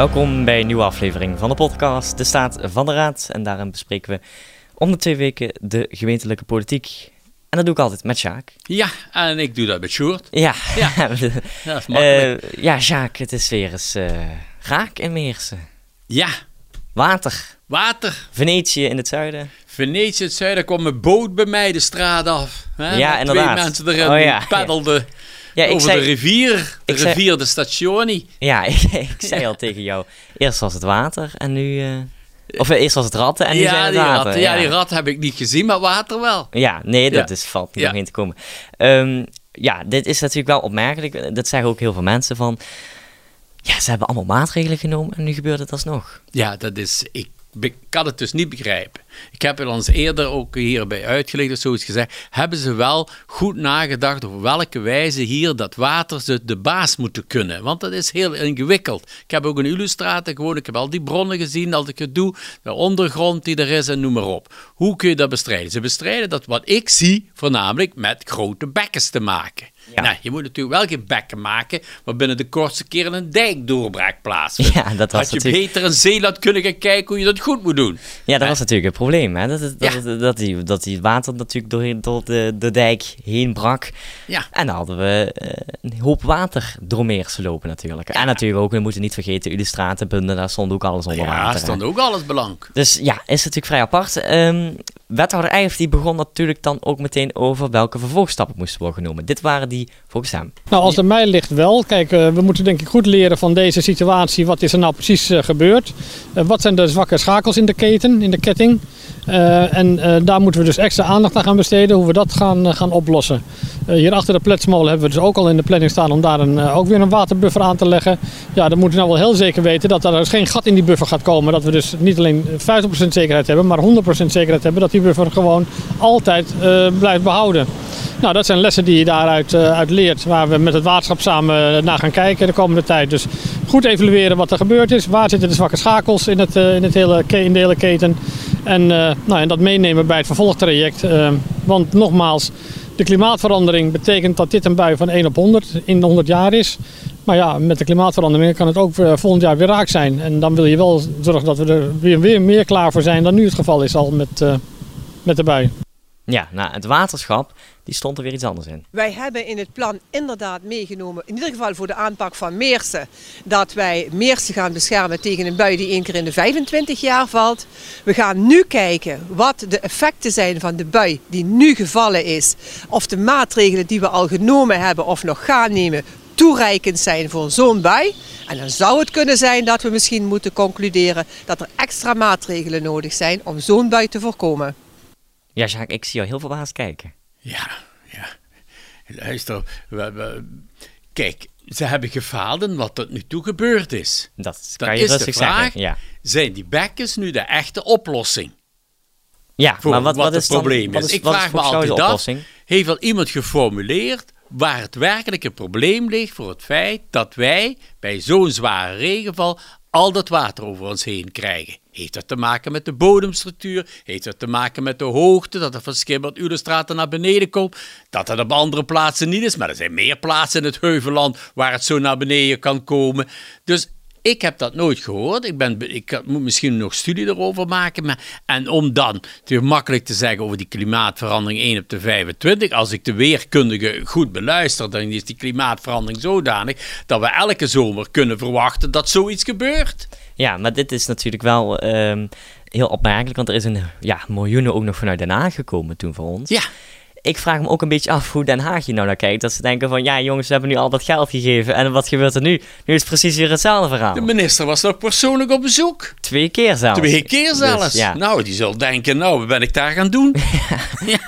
Welkom bij een nieuwe aflevering van de podcast De Staat van de Raad. En daarin bespreken we om de twee weken de gemeentelijke politiek. En dat doe ik altijd met Sjaak. Ja, en ik doe dat met Sjoerd. Ja, Ja. ja. Dat is makkelijk. Eh, ja, Sjaak, het is weer eens eh, raak in Meersen. ja, Water, water. Venetië in het zuiden. Venetië, het zuiden, kwam een boot bij mij de straat af. Hè, Ja, inderdaad. Twee mensen erin Oh, die ja. peddelden Ja, ik over zei, de rivier. De zei- rivier de Stationi. ja, ik, ik zei al tegen jou, eerst was het water en nu... eh, of eh, eerst was het ratten en nu zijn Ja, het die water. rat, ja, die rat heb ik niet gezien, maar water wel. Ja, nee, dat Ja. is, valt niet Ja. omheen te komen. Ehm, ja, dit is natuurlijk wel opmerkelijk. Dat zeggen ook heel veel mensen van... Ja, ze hebben allemaal maatregelen genomen en nu gebeurt het alsnog. Ja, dat is. Ik, kan het dus niet begrijpen. Ik heb het ons eerder ook hierbij uitgelegd of zoiets gezegd. Hebben ze wel goed nagedacht over welke wijze hier dat water ze de baas moeten kunnen? Want dat is heel ingewikkeld. Ik heb ook een illustrator gewoon. Ik heb al die bronnen gezien als ik het doe. De ondergrond die er is en noem maar op. Hoe kun je dat bestrijden? Ze bestrijden dat wat ik zie, voornamelijk met grote bekkens te maken. Ja. Nou, je moet natuurlijk wel geen bekken maken, maar binnen de kortste keer een dijkdoorbraak plaatsvindt. Ja, dat was Had je natuurlijk... beter in Zeeland kunnen gaan kijken hoe je dat goed moet doen. Ja, dat was natuurlijk het probleem. Hè? Dat, het- dat, Ja. dat, die, dat die water natuurlijk door, door de, de dijk heen brak. Ja. En dan hadden we eh, een hoop water door Meersen lopen natuurlijk. En natuurlijk ook, we moeten niet vergeten, Illustraten, Bunden, daar stond ook alles onder Ja, water. hè. stond ook alles belang. Dus ja, is natuurlijk vrij apart. Ehm, wethouder Eijf die begon natuurlijk dan ook meteen over welke vervolgstappen moesten worden genomen. Dit waren die Nou, als het mij ligt wel. Kijk, eh, we moeten denk ik goed leren van deze situatie. Wat is er nou precies eh, gebeurd? Eh, wat zijn de zwakke schakels in de keten, in de ketting? En daar moeten we dus extra aandacht aan gaan besteden, hoe we dat gaan, gaan oplossen. Hier achter de pletsmolen hebben we dus ook al in de planning staan om daar een, ook weer een waterbuffer aan te leggen. Ja, dan moeten we nou wel heel zeker weten dat er dus geen gat in die buffer gaat komen. Dat we dus niet alleen 50% zekerheid hebben, maar 100% zekerheid hebben dat die buffer gewoon altijd blijft behouden. Nou, dat zijn lessen die je daaruit eh, uit leert, waar we met het waterschap samen naar gaan kijken de komende tijd. Dus goed evalueren wat er gebeurd is. Waar zitten de zwakke schakels in, het, eh, in, het hele, in de hele keten? En, eh, nou, en dat meenemen bij het vervolgtraject. Eh, want nogmaals, de klimaatverandering betekent dat dit een bui van 1 op 100 in de 100 jaar is. Maar ja, met de klimaatverandering kan het ook eh, volgend jaar weer raak zijn. En dan wil je wel zorgen dat we er weer, weer meer klaar voor zijn dan nu het geval is al met, eh, met de bui. Ja, nou, het waterschap, die stond er weer iets anders in. Wij hebben in het plan inderdaad meegenomen, in ieder geval voor de aanpak van Meersen, dat wij Meersen gaan beschermen tegen een bui die één keer in de 25 jaar valt. We gaan nu kijken wat de effecten zijn van de bui die nu gevallen is. Of de maatregelen die we al genomen hebben of nog gaan nemen toereikend zijn voor zo'n bui. En dan zou het kunnen zijn dat we misschien moeten concluderen dat er extra maatregelen nodig zijn om zo'n bui te voorkomen. Ja, Jacques, ik zie jou heel verbaasd kijken. Ja, ja. Luister, we, we- kijk, ze hebben gefaald in wat tot nu toe gebeurd is. Dat Dan kan je is de vraag, zeggen. Ja, zijn die bekkens nu de echte oplossing? ja Voor maar wat, wat wat het is dan, probleem wat is. is. Ik vraag is me altijd af, heeft wel iemand geformuleerd waar het werkelijke probleem ligt voor het feit dat wij bij zo'n zware regenval al dat water over ons heen krijgen. Heeft dat te maken met de bodemstructuur? Heeft dat te maken met de hoogte, dat het van Schibbert Ulestraten naar beneden komt? Dat dat op andere plaatsen niet is, maar er zijn meer plaatsen in het Heuvelland waar het zo naar beneden kan komen. Dus ik heb dat nooit gehoord. Ik, ben, be- ik moet misschien nog studie erover maken. Maar, en om dan te makkelijk te zeggen over die klimaatverandering 1 op de 25. Als ik de weerkundige goed beluister, dan is die klimaatverandering zodanig dat we elke zomer kunnen verwachten dat zoiets gebeurt. Ja, maar dit is natuurlijk wel ehm, heel opmerkelijk, want er is een ja, miljoenen ook nog vanuit Den Haag gekomen toen voor ons. Ja, Ik vraag me ook een beetje af hoe Den Haag hier nou naar kijkt. Dat ze denken van, ja jongens, we hebben nu al dat geld gegeven en wat gebeurt er nu? Nu is het precies weer hetzelfde verhaal. de minister was nog persoonlijk op bezoek. Twee keer zelfs. Twee keer zelfs. Dus, ja. Nou, die zal denken, nou, wat ben ik daar gaan doen? Ja,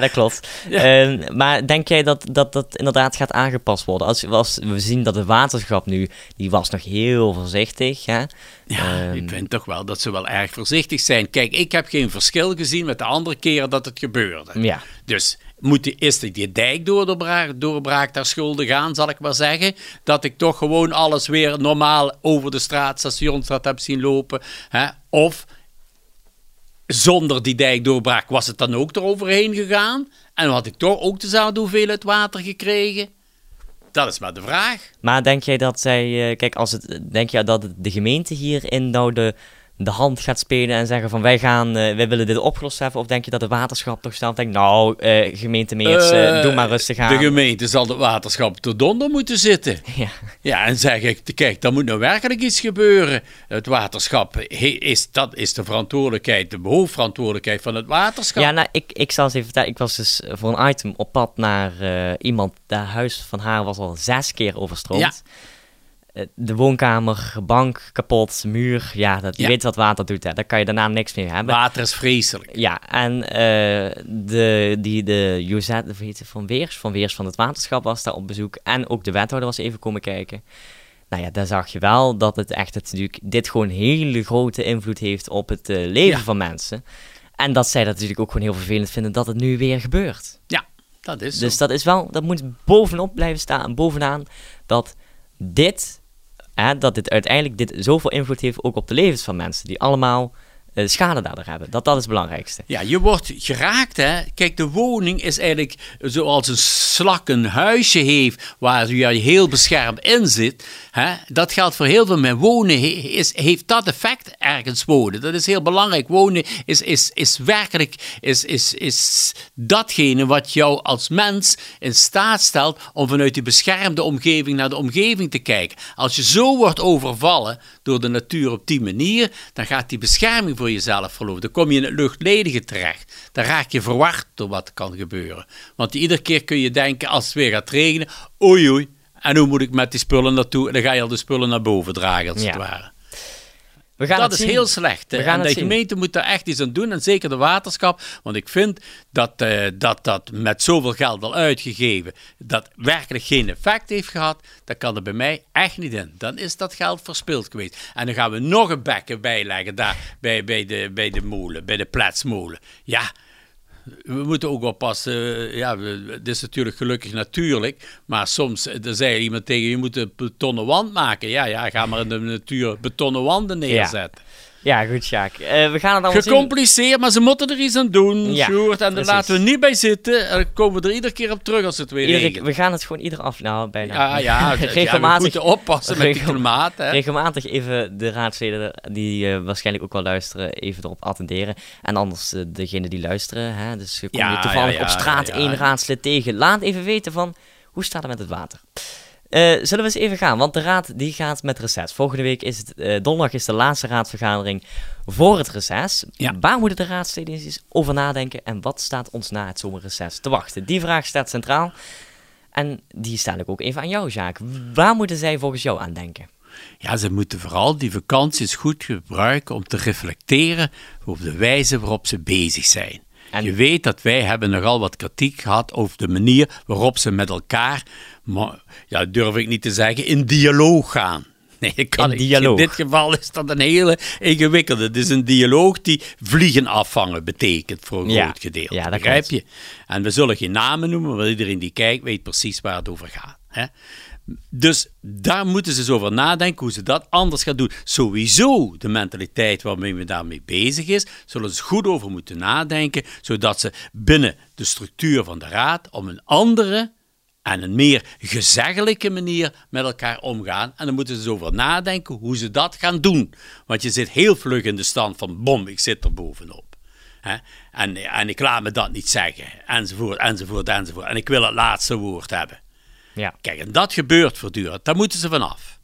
dat klopt. Ehm, maar denk jij dat, dat dat inderdaad gaat aangepast worden? Als, als we zien dat het waterschap nu, die was nog heel voorzichtig. Hè? Ja, Ehm, ik vind toch wel dat ze wel erg voorzichtig zijn. Kijk, ik heb geen verschil gezien met de andere keren dat het gebeurde. Ja. Dus moet die, is die, die dijk doorbraak, doorbraak daar schuldig aan, zal ik maar zeggen. Dat ik toch gewoon alles weer normaal over de straat, stationsstraat heb zien lopen. Hè? Of zonder die dijk doorbraak was het dan ook eroverheen gegaan. En had ik toch ook dezelfde hoeveelheid water gekregen. dat is maar de vraag. Maar denk jij dat zij, eh, kijk, als het, denk je dat de gemeente hierin nou de hand gaat spelen en zeggen van wij gaan, eh, wij willen dit opgelost hebben? Of denk je dat de waterschap toch snel denkt, nou, eh gemeente Meers, eh, doe maar rustig aan. De gemeente zal het waterschap te donder moeten zitten. ja. Ja, en zeg ik, kijk, er moet nou werkelijk iets gebeuren. Het waterschap, is, dat is de verantwoordelijkheid, de hoofdverantwoordelijkheid van het waterschap. Ja, nou, ik, ik zal eens even vertellen. Ik was dus voor een item op pad naar iemand. Dat huis van haar was al zes keer overstroomd. Ja. Eh, De woonkamer, bank kapot, muur. Ja, dat, je Ja. weet wat water doet. Hè. Daar kan je daarna niks meer hebben. Water is vreselijk. Ja, en eh, de, die, de Josette van Weers, van Weers van het waterschap was daar op bezoek. En ook de wethouder was even komen kijken. Nou ja, daar zag je wel dat het echt het, natuurlijk, dit gewoon hele grote invloed heeft op het eh, leven Ja. van mensen. En dat zij dat natuurlijk ook gewoon heel vervelend vinden dat het nu weer gebeurt. Ja, dat is Dus zo. dat is wel, dat moet bovenop blijven staan, bovenaan, dat dit, dat dit uiteindelijk dit zoveel invloed heeft ook op de levens van mensen, die allemaal schade daardoor hebben. Dat dat is het belangrijkste. Ja, je wordt geraakt, hè. Kijk, de woning is eigenlijk zoals een slak een huisje heeft waar je heel beschermd in zit. Hè? Dat geldt voor heel veel mensen. Wonen is, heeft dat effect ergens wonen. Dat is heel belangrijk. Wonen is, is, is werkelijk is, is, is datgene wat jou als mens in staat stelt om vanuit die beschermde omgeving naar de omgeving te kijken. Als je zo wordt overvallen door de natuur op die manier, dan gaat die bescherming voor jezelf verloren. Dan kom je in het luchtledige terecht. Dan raak je verward door wat kan gebeuren. Want iedere keer kun je denken, als het weer gaat regenen, oei oei, en hoe moet ik met die spullen naartoe? En dan ga je al de spullen naar boven dragen, als Ja. het ware. We gaan dat is zien. heel slecht. hè. We gaan en de zien. gemeente moet daar echt iets aan doen. En zeker de waterschap. Want ik vind dat eh, dat, dat met zoveel geld al uitgegeven. dat werkelijk geen effect heeft gehad. Dat kan er bij mij echt niet in. Dan is dat geld verspild geweest. En dan gaan we nog een bekken bijleggen daar bij, bij, de, bij de molen. Bij de plaatsmolen. Ja. We moeten ook oppassen. eh, Ja, het is natuurlijk gelukkig natuurlijk. Maar soms eh, er zei iemand tegen je: je moet een betonnen wand maken. Ja, ja, ga maar in de natuur betonnen wanden neerzetten. Ja, goed, Sjaak. Eh, we gaan het allemaal zien. Gecompliceerd, maar ze moeten er iets aan doen, Ja, Sjoerd. En daar laten we niet bij zitten. En dan komen we er iedere keer op terug als het weer regent. we gaan het gewoon ieder af... Nou, bijna. Ja, ja, ja, we regelmatig, moeten oppassen met klimaat. Hè. regelmatig even de raadsleden die eh, waarschijnlijk ook wel luisteren, even erop attenderen. En anders eh, degene die luisteren, hè, dus kom Ja, je toevallig ja, ja, op straat ja, één ja. raadslid tegen. Laat even weten van, hoe staat het met het water? Eh, zullen we eens even gaan, want de raad die gaat met reces. Volgende week is het, eh, donderdag is de laatste raadsvergadering voor het reces. Ja. Waar moeten de raadsleden eens over nadenken en wat staat ons na het zomerreces te wachten? Die vraag staat centraal. En die stel ik ook even aan jou, Jaak. Waar moeten zij volgens jou aan denken? Ja, ze moeten vooral die vakanties goed gebruiken om te reflecteren op de wijze waarop ze bezig zijn. En- Je weet dat wij hebben nogal wat kritiek gehad over de manier waarop ze met elkaar, maar, ja, durf ik niet te zeggen, in dialoog gaan. Nee, dat kan In ik. dialoog. In dit geval is dat een hele ingewikkelde. Het is een dialoog die vliegen afvangen betekent voor een Ja. groot gedeelte. Ja, dat begrijp je? En we zullen geen namen noemen, maar iedereen die kijkt weet precies waar het over gaat. Hè? Dus daar moeten ze eens over nadenken hoe ze dat anders gaan doen. Sowieso de mentaliteit waarmee we daarmee bezig is, zullen ze goed over moeten nadenken, zodat ze binnen de structuur van de raad om een andere en een meer gezeggelijke manier met elkaar omgaan. En dan moeten ze eens over nadenken hoe ze dat gaan doen. Want je zit heel vlug in de stand van bom, ik zit er bovenop. En, en ik laat me dat niet zeggen, enzovoort, enzovoort, enzovoort. En ik wil het laatste woord hebben. Ja. Kijk, en dat gebeurt voortdurend. Daar moeten ze vanaf.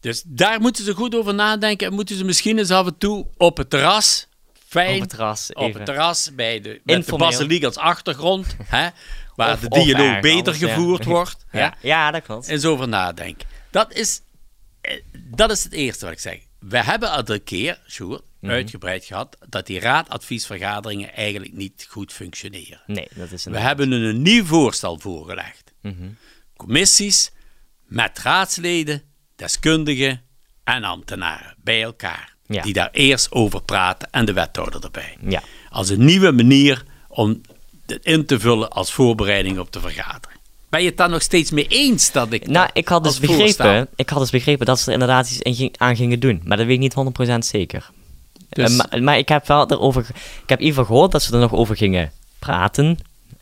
Dus daar moeten ze goed over nadenken. En moeten ze misschien eens af en toe op het terras. Fijn. Op het terras, Op het terras bij de, met Informeel. de als achtergrond. hè, waar Of- de dialoog beter anders, ja. gevoerd wordt. Ja, ja, dat klopt. eens over nadenken. Dat is, eh, dat is het eerste wat ik zeg. We hebben al een keer, Sjoerd, Mhm. uitgebreid gehad dat die raadadviesvergaderingen eigenlijk niet goed functioneren. Nee, dat is een... We hebben een nieuw voorstel voorgelegd. Commissies met raadsleden, deskundigen en ambtenaren bij elkaar. Ja. Die daar eerst over praten en de wethouder erbij. Ja. Als een nieuwe manier om dit in te vullen als voorbereiding op de vergadering. Ben je het daar nog steeds mee eens dat ik Nou, ik had, dus begrepen, ik had dus begrepen dat ze er inderdaad iets aan gingen doen. Maar dat weet ik niet 100% zeker. Dus- Eh, maar, maar ik heb wel erover... Ik heb in ieder geval gehoord dat ze er nog over gingen praten.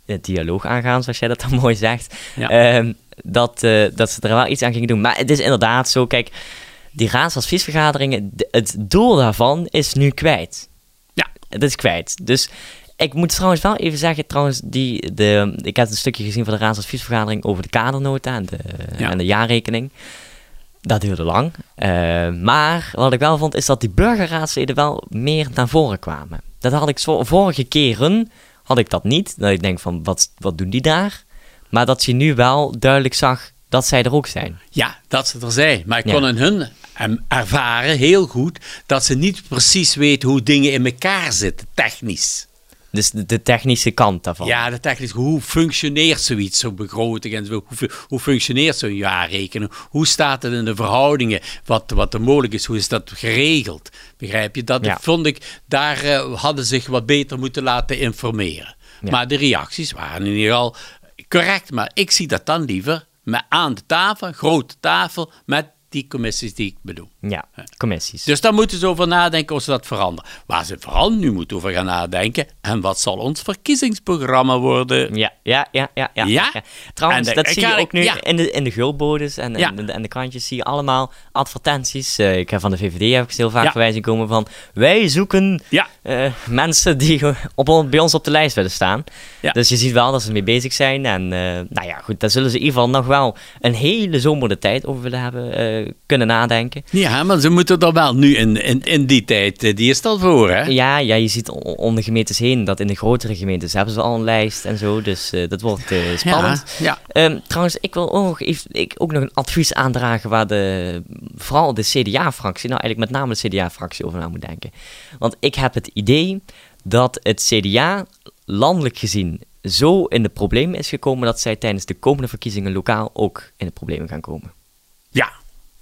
De dialoog aangaan, zoals jij dat dan mooi zegt. Ja. Ehm, dat, eh, dat ze er wel iets aan gingen doen. Maar het is inderdaad zo, kijk, die raadsadviesvergaderingen, het doel daarvan is nu kwijt. Ja. Het is kwijt. Dus ik moet trouwens wel even zeggen, trouwens, die, de, ik heb een stukje gezien van de raadsadviesvergadering over de kadernota en de, Ja. en de jaarrekening. Dat duurde lang. Eh, maar wat ik wel vond, is dat die burgerraadsleden wel meer naar voren kwamen. Dat had ik zo, vorige keren, had ik dat niet. Dat ik denk van, wat, wat doen die daar? Maar dat je nu wel duidelijk zag dat zij er ook zijn. Ja, dat ze er zijn. Maar ik Ja. kon in hun ervaren heel goed dat ze niet precies weten hoe dingen in elkaar zitten, technisch. Dus de, technische kant daarvan. Ja, de technisch. Hoe functioneert zoiets, zo'n begroting en zo? Hoe, hoe functioneert zo'n jaarrekening? Hoe staat het in de verhoudingen? Wat, wat er mogelijk is, hoe is dat geregeld? Begrijp je? Dat Ja. vond ik, daar eh, hadden ze zich wat beter moeten laten informeren. Ja. Maar de reacties waren in ieder geval correct. Maar ik zie dat dan liever met aan de tafel, grote tafel, met die commissies die ik bedoel. Ja, commissies. Dus daar moeten ze over nadenken of ze dat veranderen. Waar ze vooral nu moeten over gaan nadenken. En wat zal ons verkiezingsprogramma worden? Ja, ja, ja, ja. ja, Ja? Trouwens, de- dat zie je ook nu ja. in, de, in de gulbodes en, en, de, en de krantjes zie je allemaal advertenties. Eh, ik heb van de VVD heb ik heel vaak zien komen van... Wij zoeken eh, mensen die op, bij ons op de lijst willen staan. Ja. Dus je ziet wel dat ze ermee bezig zijn. En eh, nou ja, goed, daar zullen ze in ieder geval nog wel een hele zomer de tijd over willen hebben kunnen nadenken. Ja, maar ze moeten er wel nu in, in, in die tijd, eh, die is er voor, hè? Ja, ja, je ziet om de gemeentes heen dat in de grotere gemeentes hebben ze al een lijst en zo. Dus eh, dat wordt eh, spannend. Ja, ja. Ehm, trouwens, ik wil ook nog, even, ik, ook nog een advies aandragen waar de, vooral de CDA-fractie, nou eigenlijk met name de CDA-fractie over na moet denken. Want ik heb het idee dat het CDA landelijk gezien zo in de problemen is gekomen dat zij tijdens de komende verkiezingen lokaal ook in de problemen gaan komen. Ja,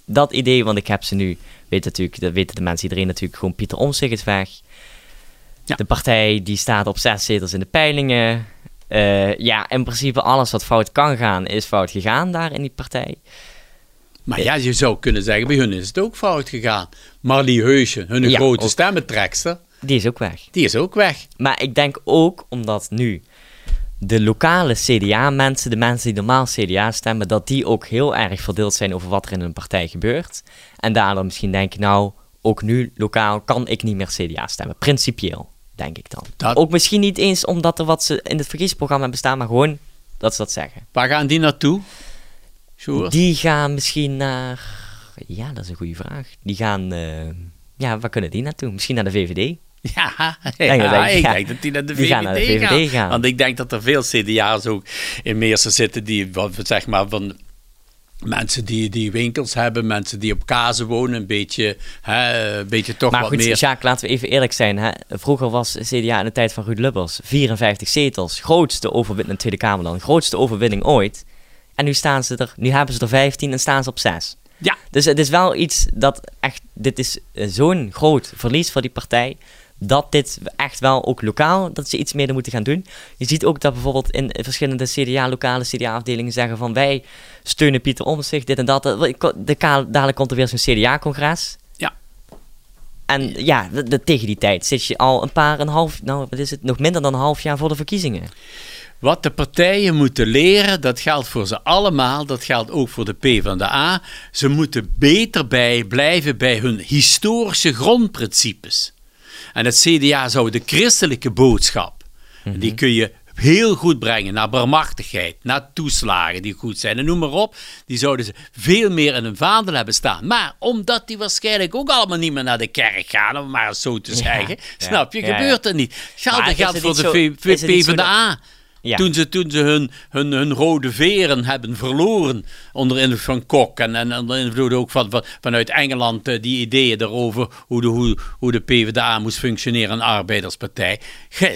Dat idee, want ik heb ze nu, weet natuurlijk, dat weten de mensen iedereen natuurlijk, gewoon Pieter Omtzigt is weg. Ja. De partij die staat op zes zetels in de peilingen. Eh, ja, in principe alles wat fout kan gaan, is fout gegaan daar in die partij. maar ja, je zou kunnen zeggen, bij hun is het ook fout gegaan. Marlie Heusje, hun Ja, grote ook. stemmentrekster, Die is ook weg. die is ook weg. Maar ik denk ook omdat nu de lokale CDA-mensen, de mensen die normaal CDA stemmen, dat die ook heel erg verdeeld zijn over wat er in een partij gebeurt. En daardoor misschien denken, nou, ook nu lokaal kan ik niet meer CDA stemmen. Principieel, denk ik dan. Dat- Ook misschien niet eens omdat er wat ze in het verkiezingsprogramma hebben staan, maar gewoon dat ze dat zeggen. Waar gaan die naartoe? Sjoerd? Die gaan misschien naar... Ja, dat is een goede vraag. Die gaan... eh, Ja, waar kunnen die naartoe? Misschien naar de VVD? Ja, ja, ik- denk dat die naar de VVD, gaan naar de VVD gaan. Want ik denk dat er veel CDA's ook in Meersen zitten die, wat, zeg maar, van mensen die, die winkels hebben, mensen die op kazen wonen, een beetje, hè, een beetje toch maar wat goed, meer. Sjaak, laten we even eerlijk zijn. Hè? Vroeger was CDA in de tijd van Ruud Lubbers 54 zetels. Grootste overwinning in de Tweede Kamer dan. Grootste overwinning ooit. En nu, staan ze er, nu hebben ze er 15 en staan ze op 6. Ja, Dus het is wel iets dat echt... Dit is zo'n groot verlies voor die partij... dat dit echt wel ook lokaal... dat ze iets meer moeten gaan doen. Je ziet ook dat bijvoorbeeld in verschillende CDA... lokale CDA-afdelingen zeggen van... wij steunen Pieter Omtzigt, dit en dat. De, dadelijk komt er weer zo'n CDA-congres... ja. En ja, de- de- tegen die tijd zit je al een paar, een half, nou wat is het, nog minder dan een half jaar voor de verkiezingen. Wat de partijen moeten leren, dat geldt voor ze allemaal, dat geldt ook voor de PvdA. Ze moeten beter bij blijven bij hun historische grondprincipes. En het CDA zou de christelijke boodschap, en die kun je heel goed brengen naar barmachtigheid, naar toeslagen die goed zijn en noem maar op. Die zouden ze veel meer in hun vaandel hebben staan. Maar omdat die waarschijnlijk ook allemaal niet meer naar de kerk gaan, om maar zo te zeggen, ja, snap je, ja, ja. gebeurt er niet. Hetzelfde is geldt voor de PvdA. Ja. Toen ze, toen ze hun, hun, hun rode veren hebben verloren onder invloed van Kok en, en onder invloed ook van, van, vanuit Engeland eh, die ideeën daarover hoe de, hoe, hoe de PvdA moest functioneren, een arbeiderspartij,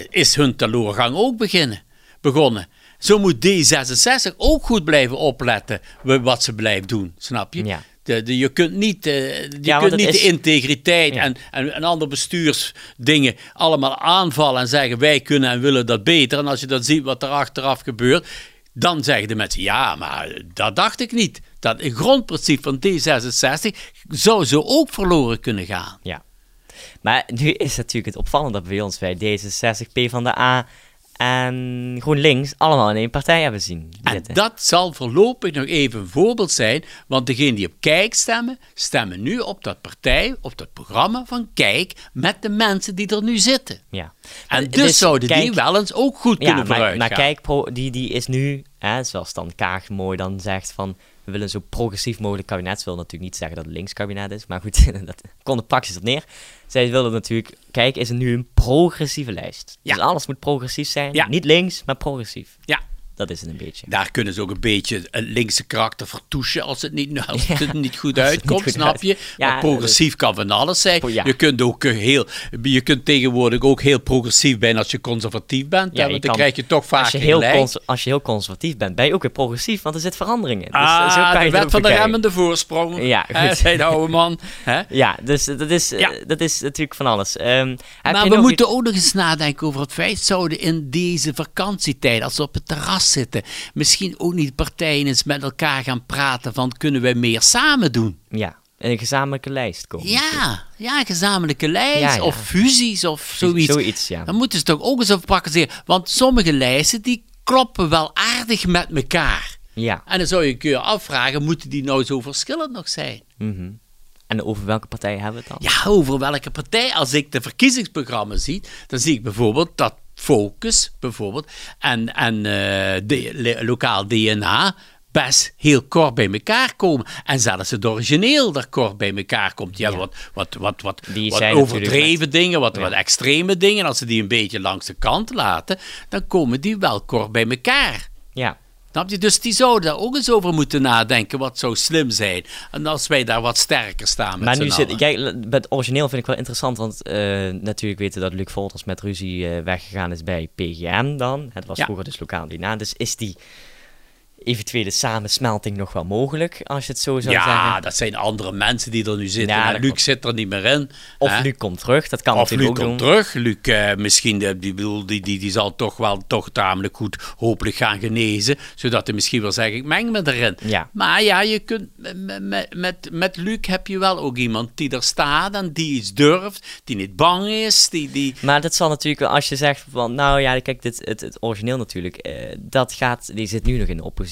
is hun teleurgang ook beginnen, begonnen. Zo moet D66 ook goed blijven opletten wa- wat ze blijft doen, snap je? Ja. De, de, je kunt niet, eh, je Ja, kunt het niet is- de integriteit Ja. en, en, en andere bestuursdingen allemaal aanvallen en zeggen wij kunnen en willen dat beter. En als je dan ziet wat er achteraf gebeurt, dan zeggen de mensen ja, maar dat dacht ik niet. Dat een grondprincipe van D66 zou zo ook verloren kunnen gaan. Ja. Maar nu is natuurlijk het opvallende dat bij ons bij D66, P van de A en GroenLinks allemaal in één partij hebben zien En zitten. dat zal voorlopig nog even een voorbeeld zijn, want degenen die op Kijk stemmen, stemmen nu op dat partij, op dat programma van Kijk, met de mensen die er nu zitten. ja. En dus is- zouden die wel eens ook goed Ja, kunnen maar, vooruit maar kijk, die, die is nu, hè, zoals dan Kaag mooi dan zegt van, we willen zo progressief mogelijk kabinet. Ze wil natuurlijk niet zeggen dat het links kabinet is, maar goed, dat komt er praktisch op neer. Zij willen natuurlijk, kijk, is er nu een progressieve lijst. Ja. Dus alles moet progressief zijn. Ja. Niet links, maar progressief. Ja, Dat is het een beetje. daar kunnen ze ook een beetje een linkse karakter vertoeschen als het niet, als Ja. het niet goed uitkomt, niet goed snap uit- je? Ja, maar progressief kan van alles zijn. Ja. Je kunt ook heel, je kunt tegenwoordig ook heel progressief zijn als je conservatief bent, Ja, hè, je want dan krijg je toch vaak Als je, heel cons- als je heel conservatief bent, ben je ook weer progressief, want er zit verandering in. Dus, ah, zo kan de wet van de remmende voorsprong, Ja, goed. zei de oude man. Hè? Ja, dus dat is, eh, Ja. dat is natuurlijk van alles. Heb Maar we moeten ook nog eens nadenken over het feit, zouden in deze vakantietijd, als we op het terras zitten, misschien ook niet partijen eens met elkaar gaan praten van kunnen wij meer samen doen? Ja, een gezamenlijke lijst komen. Ja, ja, een gezamenlijke lijst Ja, ja. of fusies of zoiets. Zoiets, ja. Dan moeten ze toch ook eens over praktiseren. Want sommige lijsten die kloppen wel aardig met elkaar. Ja. En dan zou je keer afvragen, moeten die nou zo verschillend nog zijn? mhm. En over welke partij hebben we het dan? Ja, over welke partij? Als ik de verkiezingsprogramma's zie, dan zie ik bijvoorbeeld dat Focus bijvoorbeeld en, en eh, de, lokaal DNA best heel kort bij elkaar komen. En zelfs het origineel daar kort bij elkaar komt. Ja, Ja. wat, wat, wat, wat, Die wat overdreven dingen, wat, Ja. wat extreme dingen. Als ze die een beetje langs de kant laten, dan komen die wel kort bij elkaar. Ja. Snap je? Dus die zouden daar ook eens over moeten nadenken. Wat zou slim zijn. En als wij daar wat sterker staan met Maar nu zit, kijk, het origineel vind ik wel interessant, want eh, natuurlijk weten we dat Luc Volters met ruzie eh, weggegaan is bij PGM dan. Het was Ja. vroeger dus lokaal DNA. Dus is die eventuele samensmelting nog wel mogelijk, als je het zo zou Ja, zeggen? dat zijn andere mensen die er nu zitten. Ja, Luc zit er niet meer in. Of hè. Luc komt terug, dat kan Of Luc natuurlijk ook komt doen. terug. Luc, eh, misschien, de, die, bedoel, die, die, die zal toch wel toch tamelijk goed hopelijk gaan genezen. Zodat hij misschien wel zegt, ik meng me erin. Ja. Maar ja, je kunt, met, met, Luc heb je wel ook iemand die er staat en die iets durft. Die niet bang is. Die, die, Maar dat zal natuurlijk, als je zegt van, nou ja, kijk, dit, het, het origineel natuurlijk, eh, dat gaat, die zit nu nog in de oppositie.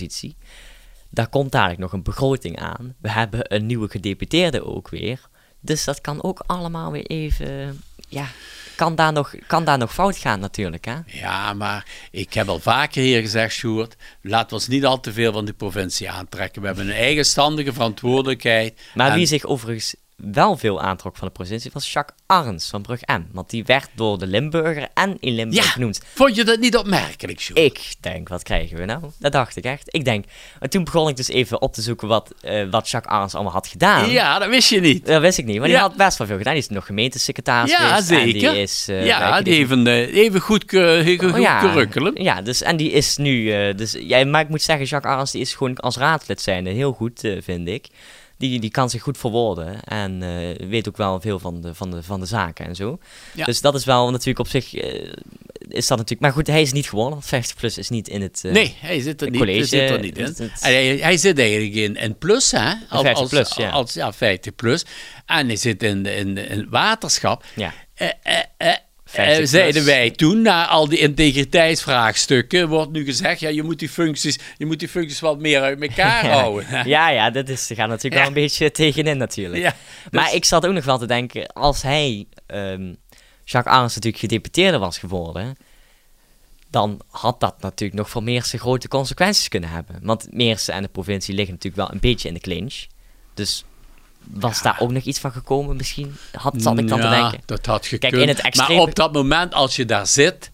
Daar komt dadelijk nog een begroting aan. We hebben een nieuwe gedeputeerde ook weer. Dus dat kan ook allemaal weer even, ja, kan daar nog, kan daar nog fout gaan natuurlijk, hè? Ja, maar ik heb al vaker hier gezegd, Sjoerd, laten we ons niet al te veel van die provincie aantrekken. We hebben een eigenstandige verantwoordelijkheid. Maar En- wie zich overigens wel veel aantrok van de provincie was Jacques Arns van Brug M. Want die werd door de Limburger en in Limburg Ja, genoemd. vond je dat niet opmerkelijk, Sjoerd? Ik denk, wat krijgen we nou? Dat dacht ik echt. Ik denk, en toen begon ik dus even op te zoeken wat, eh, wat Jacques Arns allemaal had gedaan. Ja, dat wist je niet. Dat wist ik niet, maar die Ja. had best wel veel gedaan. Die is nog gemeentesecretaris Ja, geweest. En zeker. die is... eh, ja, die heeft een eh, even goed, cu- goed Oh, ja. curriculum. Ja, dus, en die is nu... eh, dus, ja, maar ik moet zeggen, Jacques Arns die is gewoon als raadslid zijnde heel goed, eh, vind ik. Die, die kan zich goed verwoorden en eh, weet ook wel veel van de, van de, van de zaken en zo. Ja. Dus dat is wel natuurlijk op zich... eh, is dat natuurlijk... Maar goed, hij is niet gewonnen, want 50 plus is niet in het... eh, Nee, hij zit er niet, college, zit er niet in. het- En hij, hij zit eigenlijk in, in plus, hè? Als, 50 als- plus, ja. Als, ja, 50 plus. En hij zit in, in, in waterschap. Ja. Eh, eh, eh, 50 eh, zeiden wij toen, na al die integriteitsvraagstukken, wordt nu gezegd, ja, je moet die functies, je moet die functies wat meer uit elkaar houden. ja, ja, dat is, gaat natuurlijk Ja. wel een beetje tegenin natuurlijk. Ja, Maar dus- ik zat ook nog wel te denken, als hij, ehm, Jacques Arends natuurlijk gedeputeerde was geworden, dan had dat natuurlijk nog voor Meersen grote consequenties kunnen hebben. Want Meersen en de provincie liggen natuurlijk wel een beetje in de clinch. Dus was daar ook nog iets van gekomen misschien? Had, zat ik dan te denken. dat had gekund. Kijk, in het extreme- Maar op dat moment, als je daar zit,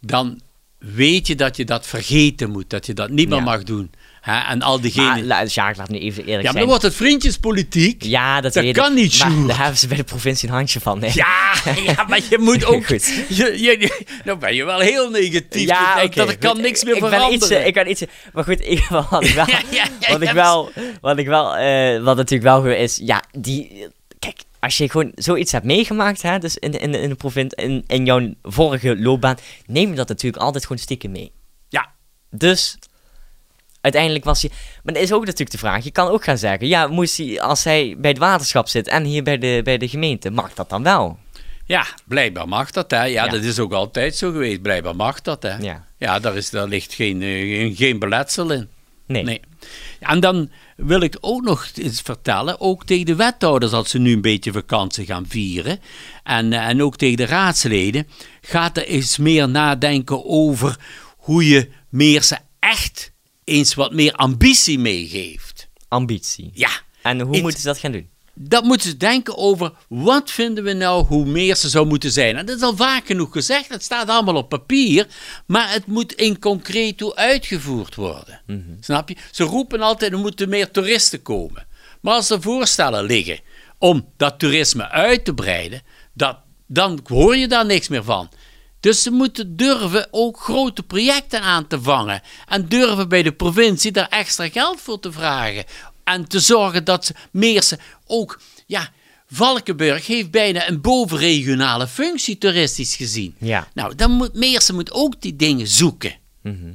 dan weet je dat je dat vergeten moet. Dat je dat niet meer Ja. mag doen. Hè? En al diegenen... Maar Jacques, laat nu even eerlijk ja, maar zijn. dan wordt het vriendjespolitiek. ja, dat, dat weet kan ik. niet, Maar daar hebben ze bij de provincie een handje van. Ja, ja, maar je moet ook... Goed. Je, je, nou ben je wel heel negatief. Ja, oké, dat er kan goed. niks meer ik Ben veranderen. iets, ik kan iets, maar goed, ik, wat ik wel, Ja, ja, ja, wat ik wel, wat ik wel, eh, wat natuurlijk wel is, ja, die, kijk, als je gewoon zoiets hebt meegemaakt, hè, dus in, de- in, in de provint, in, in jouw vorige loopbaan, neem je dat natuurlijk altijd gewoon stiekem mee. Ja, Dus, uiteindelijk was hij, maar dat is ook natuurlijk de vraag, je kan ook gaan zeggen, ja, moest hij, als hij bij het waterschap zit en hier bij de, bij de gemeente, mag dat dan wel? Ja, blijkbaar mag dat, hè. Ja, Ja. dat is ook altijd zo geweest. Blijkbaar mag dat, hè. Ja. Ja, daar, is, daar ligt geen, eh, geen beletsel in. Nee. Nee. En dan wil ik ook nog eens vertellen, ook tegen de wethouders als ze nu een beetje vakantie gaan vieren, en, eh, en ook tegen de raadsleden, gaat er eens meer nadenken over hoe je Meersen echt eens wat meer ambitie meegeeft. Ambitie. Ja, En hoe moeten ze dat gaan doen? dat moeten ze denken over wat vinden we nou hoe Meersen zou moeten zijn. En dat is al vaak genoeg gezegd, het staat allemaal op papier, maar het moet in concreto uitgevoerd worden. Snap je? Ze roepen altijd er moeten meer toeristen komen. Maar als er voorstellen liggen om dat toerisme uit te breiden, dat, dan hoor je daar niks meer van. Dus ze moeten durven ook grote projecten aan te vangen. En durven bij de provincie daar extra geld voor te vragen. En te zorgen dat ze Meersen ook, ja, Valkenburg heeft bijna een bovenregionale functie toeristisch gezien. Ja. Nou, dan moet Meersen moet ook die dingen zoeken. Mhm.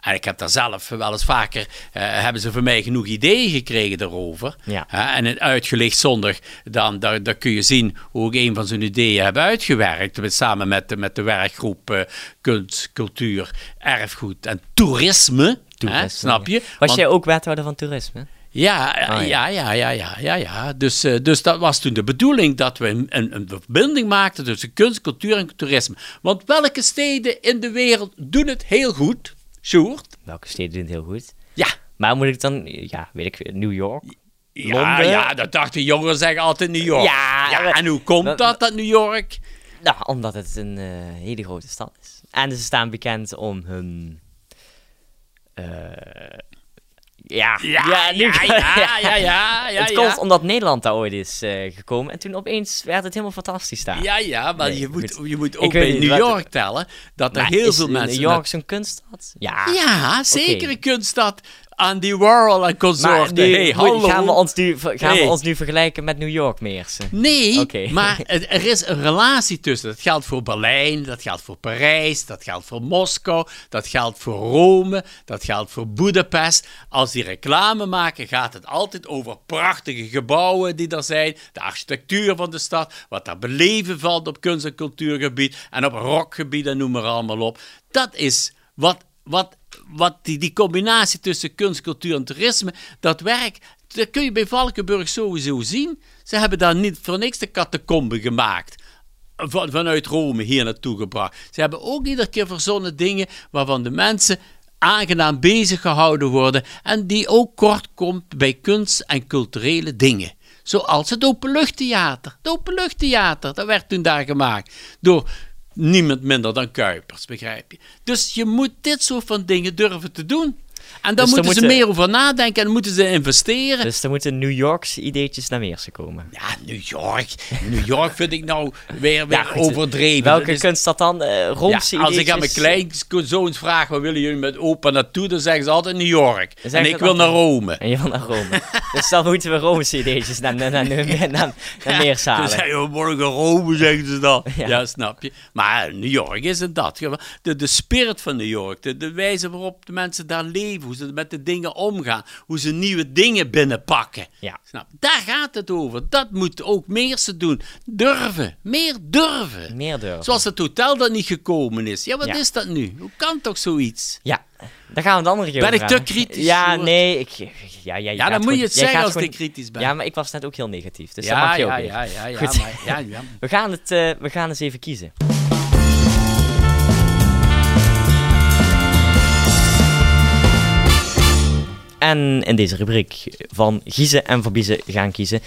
En ik heb daar zelf wel eens vaker, eh, hebben ze voor mij genoeg ideeën gekregen daarover. Ja. Hè, en het uitgelicht zondag, dan, daar, daar kun je zien hoe ik een van zijn ideeën heb uitgewerkt. Met- Samen met, de- met de werkgroep eh, kunst, cultuur, erfgoed en toerisme. Hè, snap je? Was Want- jij ook wethouder van toerisme? ja, Ah, ja. ja, ja, ja, ja, ja. Dus, eh, dus dat was toen de bedoeling dat we een, een, een verbinding maakten tussen kunst, cultuur en toerisme. Want welke steden in de wereld doen het heel goed? Sjoerd? Welke steden doen het heel goed? Ja. Maar moet ik dan, ja, weet ik, New York? Ja, Londen? ja, dat dachten jongeren zeggen altijd New York. Ja, en hoe komt dat- dat, New York? Nou, omdat het een eh, hele grote stad is. En ze staan bekend om hun... eh, ja, Ja, nu- ja, ja, ja, ja, ja, het komt omdat Nederland daar ooit is eh, gekomen. En toen opeens werd het helemaal fantastisch daar. Ja, ja, maar Nee, je, moet, goed. je moet ook bij New York tellen dat er heel veel mensen... New York zo'n kunststad? Ja. Ja, zeker een kunststad. Andy Warhol en consorten. hey, hallo. gaan, we ons nu, gaan Hey. we ons nu vergelijken met New York, Meersen? Nee, maar er is een relatie tussen. Dat geldt voor Berlijn, dat geldt voor Parijs, dat geldt voor Moskou, dat geldt voor Rome, dat geldt voor Budapest. Als die reclame maken, gaat het altijd over prachtige gebouwen die er zijn, de architectuur van de stad, wat daar beleven valt op kunst- en cultuurgebied en op rockgebied en noem maar allemaal op. Dat is wat, wat, wat die, die combinatie tussen kunst, cultuur en toerisme, dat werkt. Dat kun je bij Valkenburg sowieso zien. Ze hebben daar niet voor niks de catacombe gemaakt. Van, vanuit Rome hier naartoe gebracht. Ze hebben ook iedere keer verzonnen dingen waarvan de mensen aangenaam bezig gehouden worden. En die ook kort komt bij kunst en culturele dingen. Zoals het Openluchttheater. Het Openluchttheater, dat werd toen daar gemaakt. Door niemand minder dan Kuipers, begrijp je. Dus je moet dit soort van dingen durven te doen. En Dus er moeten ze moeten- meer over nadenken en moeten ze investeren. Dus er moeten New Yorkse ideetjes naar Meersen komen. Ja, New York. New York vind ik nou weer, weer Ja, overdreven. Welke Dat is- kunststad dan? Eh Romse ja, als ik aan mijn kleinzoons vraag, waar willen jullie met opa naartoe? Dan zeggen ze altijd New York. Dan En ik wil naar Rome. En je wil naar Rome. dus dan moeten we Romese ideetjes naar, naar, naar, naar, naar, Meersen Dan halen. zeggen we morgen Rome, zeggen ze dan. Ja. Ja. snap je. Maar New York is het dat. De, de spirit van New York, de, de wijze waarop de mensen daar leven, hoe ze met de dingen omgaan, hoe ze nieuwe dingen binnenpakken. Ja. Snap? Daar gaat het over. Dat moet ook Meersen doen. Durven. Meer durven. Meer durven. Zoals het hotel dat niet gekomen is. Ja, wat Ja. is dat nu? Hoe kan toch zoiets? Ja, daar gaan we het andere keer Ben ik te kritisch, Ja, nee. Ik, ja, ja, jij Ja, dan moet je het zeggen als gewoon- ik kritisch ben. Ja, maar ik was net ook heel negatief. Dus dat ja, mag je ook ja, ja, ja, ja, Goed. maar, ja, ja. We gaan, het, eh, we gaan eens even kiezen. En in deze rubriek van Giezen en Verbiezen gaan kiezen,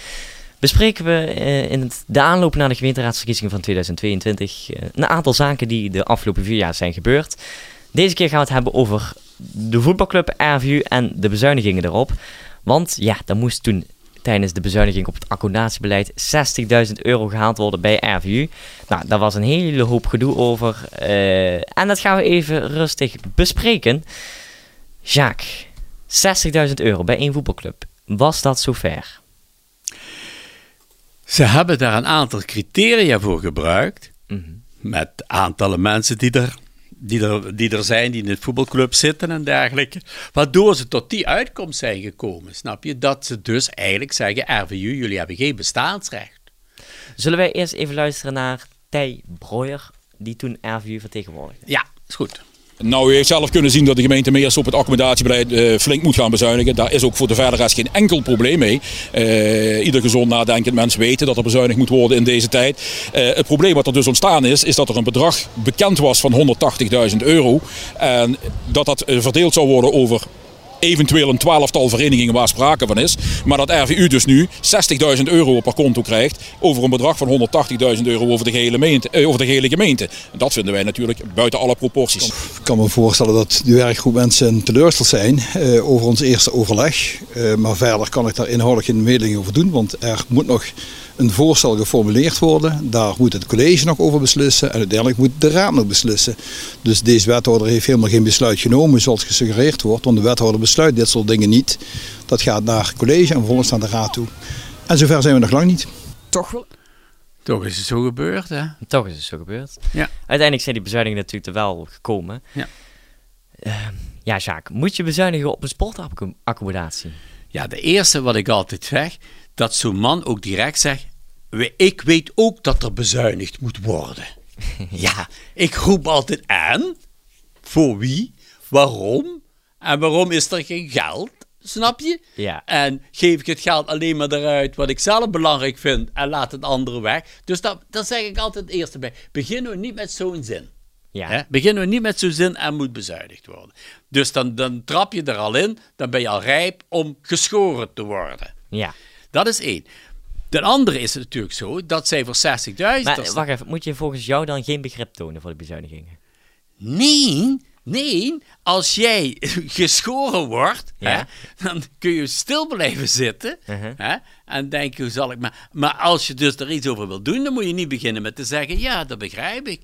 bespreken we eh, in de aanloop naar de gemeenteraadsverkiezingen van 2022 eh, een aantal zaken die de afgelopen vier jaar zijn gebeurd. Deze keer gaan we het hebben over de voetbalclub RVU en de bezuinigingen erop. Want ja, er moest toen tijdens de bezuiniging op het accommodatiebeleid 60.000 euro gehaald worden bij RVU. Nou, daar was een hele hoop gedoe over. eh, en dat gaan we even rustig bespreken. Jacques, 60.000 euro bij één voetbalclub. Was dat zover? Ze hebben daar een aantal criteria voor gebruikt. Mhm. Met aantallen mensen die er, die, er, die er zijn, die in het voetbalclub zitten en dergelijke. Waardoor ze tot die uitkomst zijn gekomen, snap je? Dat ze dus eigenlijk zeggen, RVU, jullie hebben geen bestaansrecht. Zullen wij eerst even luisteren naar Tij Breuer, die toen RVU vertegenwoordigde. Ja, is goed. Nou, u heeft zelf kunnen zien dat de gemeente Meers op het accommodatiebeleid eh, flink moet gaan bezuinigen. Daar is ook voor de verderrest geen enkel probleem mee. Eh, ieder gezond nadenkend mens weet dat er bezuinigd moet worden in deze tijd. Eh, het probleem wat er dus ontstaan is, is dat er een bedrag bekend was van 180.000 euro. En dat dat verdeeld zou worden over eventueel een twaalftal verenigingen waar sprake van is. Maar dat RVU dus nu 60.000 euro haar konto krijgt over een bedrag van 180.000 euro over de, gehele gemeente, eh, over de gehele gemeente. En dat vinden wij natuurlijk buiten alle proporties. Ik kan me voorstellen dat de werkgroep mensen teleurgesteld zijn eh, over ons eerste overleg. Eh, maar verder kan ik daar inhoudelijk geen mededeling over doen, want er moet nog een voorstel geformuleerd worden. Daar moet het college nog over beslissen en uiteindelijk moet de raad nog beslissen. Dus deze wethouder heeft helemaal geen besluit genomen zoals gesuggereerd wordt, want de wethouder besluit dit soort dingen niet. Dat gaat naar het college en vervolgens naar de raad toe. En zover zijn we nog lang niet. Toch wel? Toch is het zo gebeurd, hè? Toch is het zo gebeurd. Ja. Uiteindelijk zijn die bezuinigingen natuurlijk er wel gekomen. Ja. Eh, ja, Jacques, moet je bezuinigen op een sportaccommodatie? Ja, de eerste wat ik altijd zeg, dat zo'n man ook direct zegt, "We- ik weet ook dat er bezuinigd moet worden. ja, ik roep altijd aan, voor wie, waarom en waarom is er geen geld, snap je? Ja. En geef ik het geld alleen maar eruit wat ik zelf belangrijk vind en laat het andere weg. Dus dat, dat zeg ik altijd het eerste bij. Beginnen we niet met zo'n zin. Ja. Hè? Beginnen we niet met zo'n zin en moet bezuinigd worden. Dus dan, dan trap je er al in, dan ben je al rijp om geschoren te worden. Ja. Dat is één. Ten andere is het natuurlijk zo dat zij voor 60.000... Maar wacht even, moet je volgens jou dan geen begrip tonen voor de bezuinigingen? Nee, nee. Als jij geschoren wordt, Ja. hè, dan kun je stil blijven zitten. Uh-huh. hè, en denken, hoe zal ik maar... Maar als je dus er iets over wil doen, dan moet je niet beginnen met te zeggen... Ja, dat begrijp ik.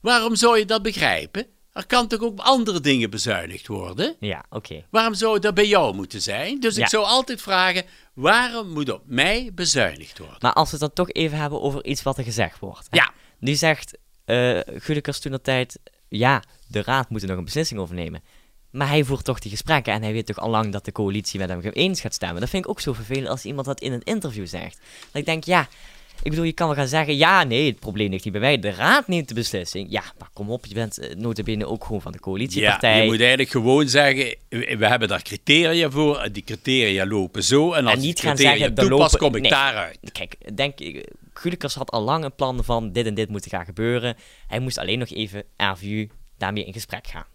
Waarom zou je dat begrijpen? Er kan toch ook op andere dingen bezuinigd worden? Ja, oké. Waarom zou dat bij jou moeten zijn? Dus Ja. ik zou altijd vragen, waarom moet op mij bezuinigd worden? Maar als we het dan toch even hebben over iets wat er gezegd wordt. hè? Ja. Die zegt, eh Gudekers toen de tijd, ja, de raad moet er nog een beslissing over nemen. Maar hij voert toch die gesprekken en hij weet toch al lang dat de coalitie met hem eens gaat stemmen. Dat vind ik ook zo vervelend als iemand dat in een interview zegt. Dat ik denk, ja, ik bedoel, je kan wel gaan zeggen, ja, nee, het probleem ligt niet bij mij. De raad neemt de beslissing. Ja, maar kom op, je bent eh, notabene ook gewoon van de Ja, coalitiepartij. je moet eigenlijk gewoon zeggen, we hebben daar criteria voor, en die criteria lopen zo, en als en niet die gaan criteria zeggen, lopen... kom ik nee. daaruit. Kijk, denk, ik, Gudekers had al lang een plan van dit en dit moet gaan gebeuren. Hij moest alleen nog even RVU daarmee in gesprek gaan.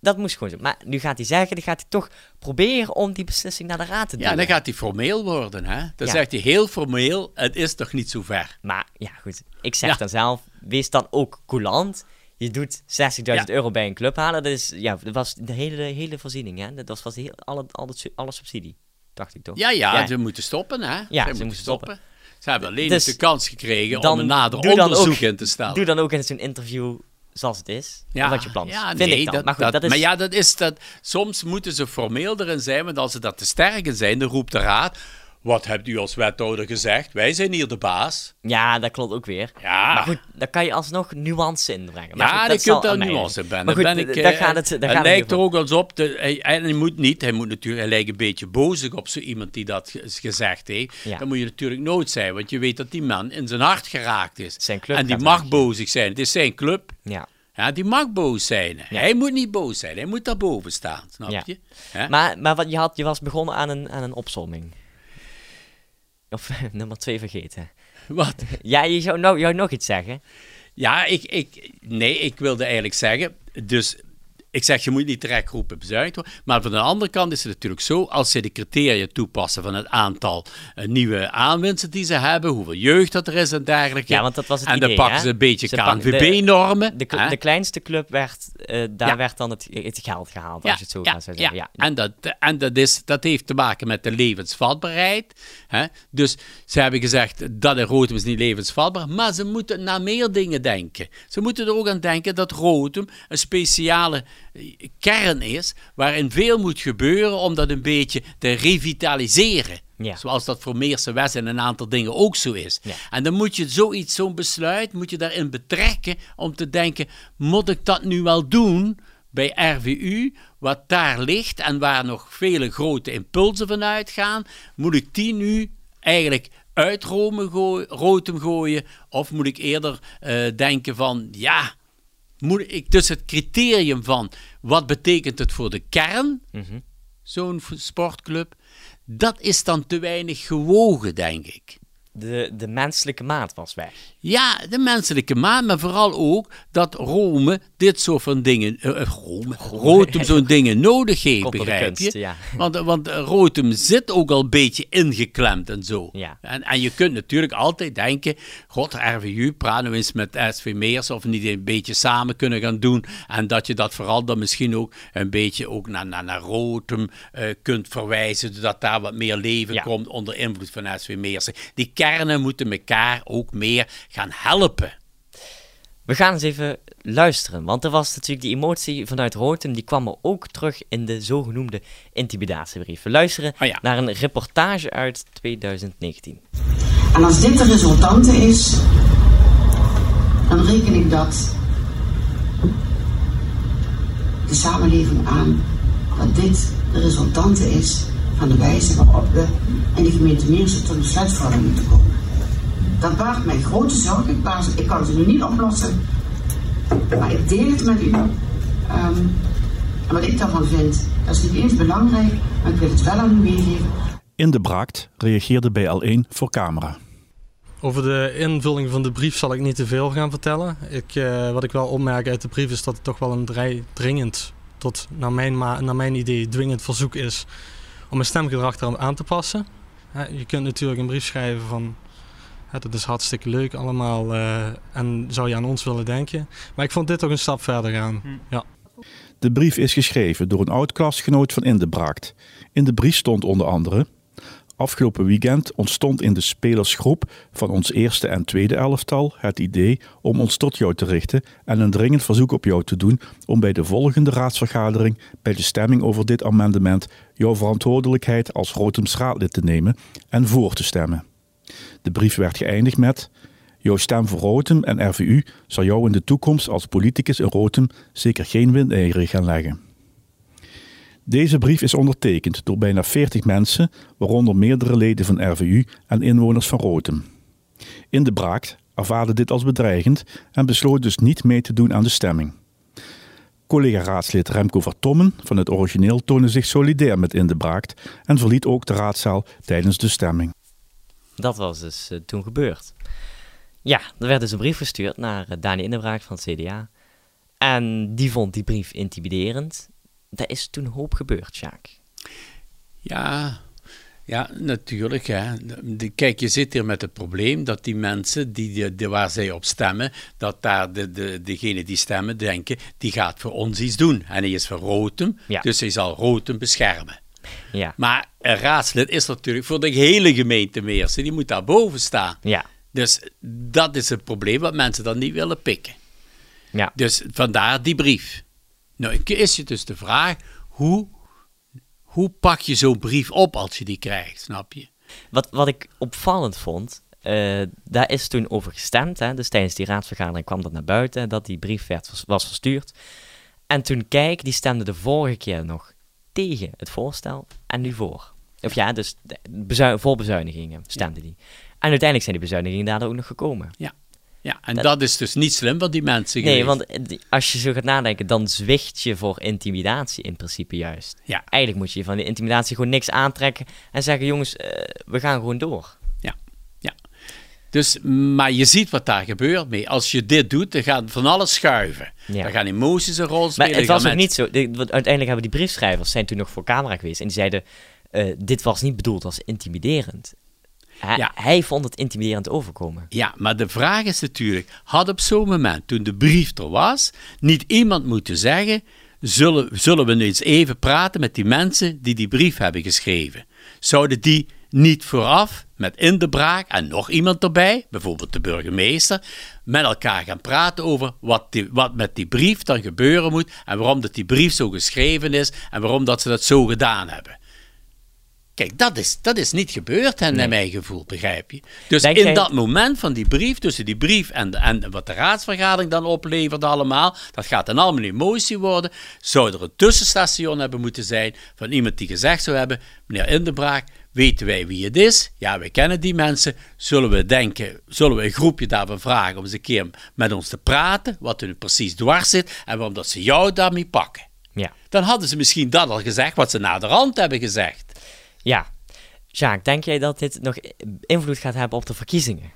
Dat moest gewoon zo. Maar nu gaat hij zeggen, dan gaat hij toch proberen om die beslissing naar de raad te doen. Ja, dan gaat hij formeel worden, hè. Dan Ja. zegt hij heel formeel, het is toch niet zo ver. Maar ja, goed. Ik zeg Ja. dan zelf, wees dan ook coulant. Je doet 60.000 Ja. euro bij een club halen. Dat, is, ja, dat was de hele, hele voorziening. Hè? Dat was, was heel, alle, alle, su- alle subsidie. Dacht ik toch? Ja, ja, ze moeten stoppen, hè. Ja, ze, ze moeten stoppen. Ze hebben alleen Dus de kans gekregen om een nader onderzoek ook- in te stellen. Doe dan ook in zo'n interview zoals het is. wat je plan is. Ja, Vind nee, ik dan. Dat, maar goed, dat- dat is... maar ja, dat is dat. Soms moeten ze formeel erin zijn, want als ze dat te sterk in zijn, dan roept de raad. Wat hebt u als wethouder gezegd? Wij zijn hier de baas. Ja, dat klopt ook weer. Ja. Maar goed, dan kan je alsnog nuance inbrengen. Maar Ja, goed, je dat kunt daar nuance in Maar brengen. goed, ben ik, daar gaat het, daar het gaat het lijkt er ook als op. De, hij, en hij moet niet, hij moet natuurlijk, hij lijkt een beetje bozig op zo iemand die dat ge- gezegd heeft. Ja. Dan moet je natuurlijk nooit zijn, want je weet dat die man in zijn hart geraakt is. Zijn club en die mag bozig zijn. Het is zijn club. Ja. Ja, die mag boos zijn. Hij moet niet boos zijn. Hij moet daarboven staan, snap Ja. je? Hè? Maar, maar wat je, had, je was begonnen aan een, aan een opzomming. Of nummer twee vergeten. Wat? Ja, je zou, nou, jou nog iets zeggen. Ja, ik, ik, nee, ik wilde eigenlijk zeggen, dus ik zeg je moet niet direct roepen bezuinigd worden, maar van de andere kant is het natuurlijk zo, als ze de criteria toepassen van het aantal eh, nieuwe aanwinsten die ze hebben, hoeveel jeugd dat er is en dergelijke, Ja, want dat was het en idee, dan pakken hè? ze een beetje de- KNVB-normen. De, kleinste club werd, eh, daar Ja. werd dan het, het geld gehaald, als je het zo gaat zou zeggen. Ja. En, dat, en dat, is, dat heeft te maken met de levensvatbaarheid. Hè? Dus ze hebben gezegd dat in Rotem is niet levensvatbaar, maar ze moeten naar meer dingen denken. Ze moeten er ook aan denken dat Rotem een speciale kern is, waarin veel moet gebeuren om dat een beetje te revitaliseren. Ja. Zoals dat voor Meerse West en een aantal dingen ook zo is. Ja. En dan moet je zoiets, zo'n besluit, moet je daarin betrekken om te denken, moet ik dat nu wel doen bij RVU, wat daar ligt en waar nog vele grote impulsen van uitgaan, moet ik die nu eigenlijk uit Rome gooi, Rotem gooien? Of moet ik eerder eh, denken van, ja, moet ik dus het criterium van wat betekent het voor de kern, Mhm. zo'n sportclub, dat is dan te weinig gewogen, denk ik. De, de menselijke maat was weg. Ja, de menselijke maat, maar vooral ook dat Rome dit soort van dingen, eh, Rome, Rotem zo'n dingen nodig heeft, begrijp kunst, je? ja. Want, want Rotem zit ook al een beetje ingeklemd en zo. Ja. En, en je kunt natuurlijk altijd denken, god, RVU, praat nou eens met SV Meers of we niet een beetje samen kunnen gaan doen. En dat je dat vooral dan misschien ook een beetje ook naar, naar, naar Rotem eh, kunt verwijzen, zodat daar wat meer leven Ja. komt onder invloed van SV Meersen. Die kernen moeten elkaar ook meer gaan helpen. We gaan eens even luisteren, want er was natuurlijk die emotie vanuit Rotem, die kwam er ook terug in de zogenoemde intimidatiebrief. We luisteren Oh ja. naar een reportage uit 2019. En als dit de resultante is, dan reken ik dat de samenleving aan dat dit de resultante is van de wijze waarop we in de gemeente Meersen tot besluitvorming moeten komen. Dat baart mij grote zorgen. Ik, ik kan ze nu niet oplossen, maar ik deel het met u. Ehm, en wat ik daarvan vind, dat is niet eens belangrijk, maar ik wil het wel aan u meegeven. In de Braakt reageerde bij L1 voor camera. Over de invulling van de brief zal ik niet te veel gaan vertellen. Ik, eh, wat ik wel opmerk uit de brief is dat het toch wel een vrij dringend, tot naar mijn, ma- naar mijn idee, dwingend verzoek is om mijn stemgedrag eraan aan te passen. Hè, je kunt natuurlijk een brief schrijven van hè, dat is hartstikke leuk allemaal eh, en zou je aan ons willen denken. Maar ik vond dit toch een stap verder gaan. Ja. De brief is geschreven door een oud-klasgenoot van In de Braakt. In de brief stond onder andere... Afgelopen weekend ontstond in de spelersgroep van ons eerste en tweede elftal het idee om ons tot jou te richten en een dringend verzoek op jou te doen om bij de volgende raadsvergadering bij de stemming over dit amendement jouw verantwoordelijkheid als Rotems raadlid te nemen en voor te stemmen. De brief werd geëindigd met Jouw stem voor Rotem en RVU zal jou in de toekomst als politicus in Rotem zeker geen windeieren gaan leggen. Deze brief is ondertekend door bijna 40 mensen, waaronder meerdere leden van RVU en inwoners van Rotem. In de Braakt ervaarde dit als bedreigend en besloot dus niet mee te doen aan de stemming. Collega-raadslid Remco Vertommen van het origineel toonde zich solidair met In de Braakt en verliet ook de raadzaal tijdens de stemming. Dat was dus eh, toen gebeurd. Ja, er werd dus een brief gestuurd naar uh, Dani Inderbraak van het CDA. En die vond die brief intimiderend. Daar is toen hoop gebeurd, Sjaak. Ja, ja, natuurlijk. Hè. De- Kijk, je zit hier met het probleem dat die mensen die, die, die- waar zij op stemmen, dat daar de, de, degene die stemmen denken, die gaat voor ons iets doen. En hij is voor Rotem, Ja. dus hij zal Rotem beschermen. Ja, Maar een raadslid is natuurlijk voor de hele gemeente Meersen, die moet daar boven staan. ja, Dus dat is het probleem wat mensen dan niet willen pikken. ja. Dus vandaar die brief. Nou, is je dus de vraag, hoe, hoe pak je zo'n brief op als je die krijgt, snap je? Wat, wat ik opvallend vond, eh, daar is toen over gestemd. Hè, dus tijdens die raadsvergadering kwam dat naar buiten, dat die brief werd, was verstuurd. En toen Kijk, die stemde de vorige keer nog tegen het voorstel en nu voor. Of ja, dus voor bezuinigingen stemde die. En uiteindelijk zijn die bezuinigingen daardoor ook nog gekomen. Ja, en Dat- dat, is dus niet slim van die mensen Nee, geweest. want eh, als je zo gaat nadenken, dan zwicht je voor intimidatie in principe juist. Ja. Eigenlijk moet je van die intimidatie gewoon niks aantrekken en zeggen, jongens, eh, we gaan gewoon door. Dus, maar je ziet wat daar gebeurt mee. Als je dit doet, dan gaat van alles schuiven. Ja. Dan gaan emoties een rol Maar spelen. het dan was ook niet zo. de- want uiteindelijk hebben die briefschrijvers zijn toen nog voor camera geweest. En die zeiden: eh, Dit was niet bedoeld als intimiderend. Hij, Ja. hij vond het intimiderend overkomen. Ja, maar de vraag is natuurlijk, had op zo'n moment, toen de brief er was, niet iemand moeten zeggen, zullen, zullen we nu eens even praten met die mensen die die brief hebben geschreven? Zouden die niet vooraf, met in de braak en nog iemand erbij, bijvoorbeeld de burgemeester, met elkaar gaan praten over wat, die, wat met die brief dan gebeuren moet en waarom dat die brief zo geschreven is en waarom dat ze dat zo gedaan hebben? Kijk, dat is, dat is niet gebeurd, hè, naar mijn gevoel, begrijp je? Dus Denk in jij- dat moment van die brief, tussen die brief en, de- en wat de raadsvergadering dan opleverde allemaal, dat gaat dan allemaal emotie worden, zou er een tussenstation hebben moeten zijn van iemand die gezegd zou hebben, meneer Indebraak, weten wij wie het is? Ja, wij kennen die mensen. Zullen we denken, zullen we een groepje daarvan vragen om eens een keer met ons te praten, wat er nu precies dwars zit en waarom dat ze jou daarmee pakken? Ja. Dan hadden ze misschien dat al gezegd wat ze na de rand hebben gezegd. Ja. Jacques, denk jij dat dit nog invloed gaat hebben op de verkiezingen?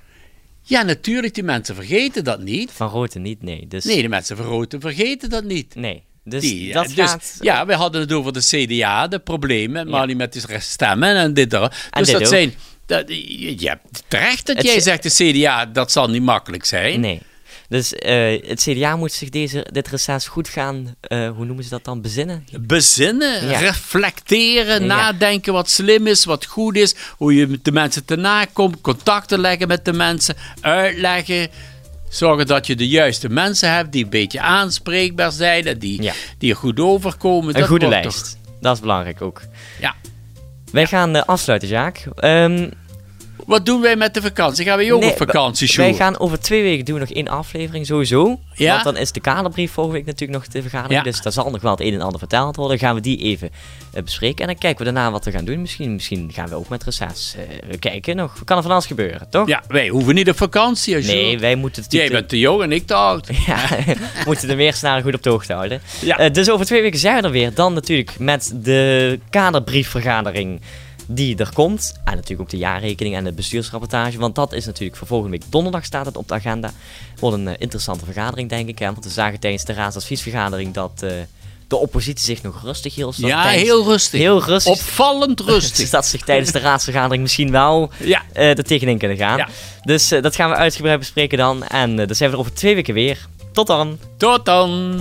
Ja, natuurlijk, die mensen vergeten dat niet. Van Roten niet, nee. Dus, Nee, de mensen van Roten vergeten dat niet. Nee. Dus Die, dat dus, gaat... Ja, we hadden het over de CDA, de problemen, maar niet met die stemmen en dit. er. Dus dit dat ook. zijn... Dat, ja, terecht dat Het jij zegt, de CDA, dat zal niet makkelijk zijn. Nee. Dus eh, het CDA moet zich deze, dit reces goed gaan, eh, hoe noemen ze dat dan, bezinnen? Bezinnen, Ja. reflecteren, Ja. nadenken wat slim is, wat goed is, hoe je met de mensen te nakomt, contacten leggen met de mensen, uitleggen. Zorgen dat je de juiste mensen hebt die een beetje aanspreekbaar zijn en die, Ja. die er goed overkomen. Een Dat goede lijst. toch- Dat is belangrijk ook. Ja. Wij gaan eh, afsluiten, Jaak. Ehm, Wat doen wij met de vakantie? Gaan we ook nee, op vakantie, Wij Sjoerd? gaan over twee weken doen we nog één aflevering, sowieso. Ja? Want dan is de kaderbrief volgende week natuurlijk nog de vergadering. Ja. Dus daar zal nog wel het een en ander verteld worden. Dan gaan we die even eh, bespreken. En dan kijken we daarna wat we gaan doen. Misschien, misschien gaan we ook met reces eh, kijken nog. Kan er van alles gebeuren, toch? Ja, wij hoeven niet op vakantie, Sjoerd. Nee, wij moeten het Jij bent te jong en ik te oud. Ja, we moeten de meersnaren goed op de hoogte houden. Ja. Eh, dus over twee weken zijn we er weer. Dan natuurlijk met de kaderbriefvergadering die er komt. En natuurlijk ook de jaarrekening en de bestuursrapportage. Want dat is natuurlijk voor volgende week donderdag staat het op de agenda. Wordt een eh, interessante vergadering, denk ik. Hè? Want we zagen tijdens de raadsadviesvergadering dat eh, de oppositie zich nog rustig hield. Ja, tijdens- heel rustig. Heel rustig. Opvallend rustig. Dus dat zich tijdens de raadsvergadering misschien wel Ja. eh er tegenin kunnen gaan. Ja. Dus dat gaan we uitgebreid bespreken dan. En dan zijn we er over twee weken weer. Tot dan! Tot dan.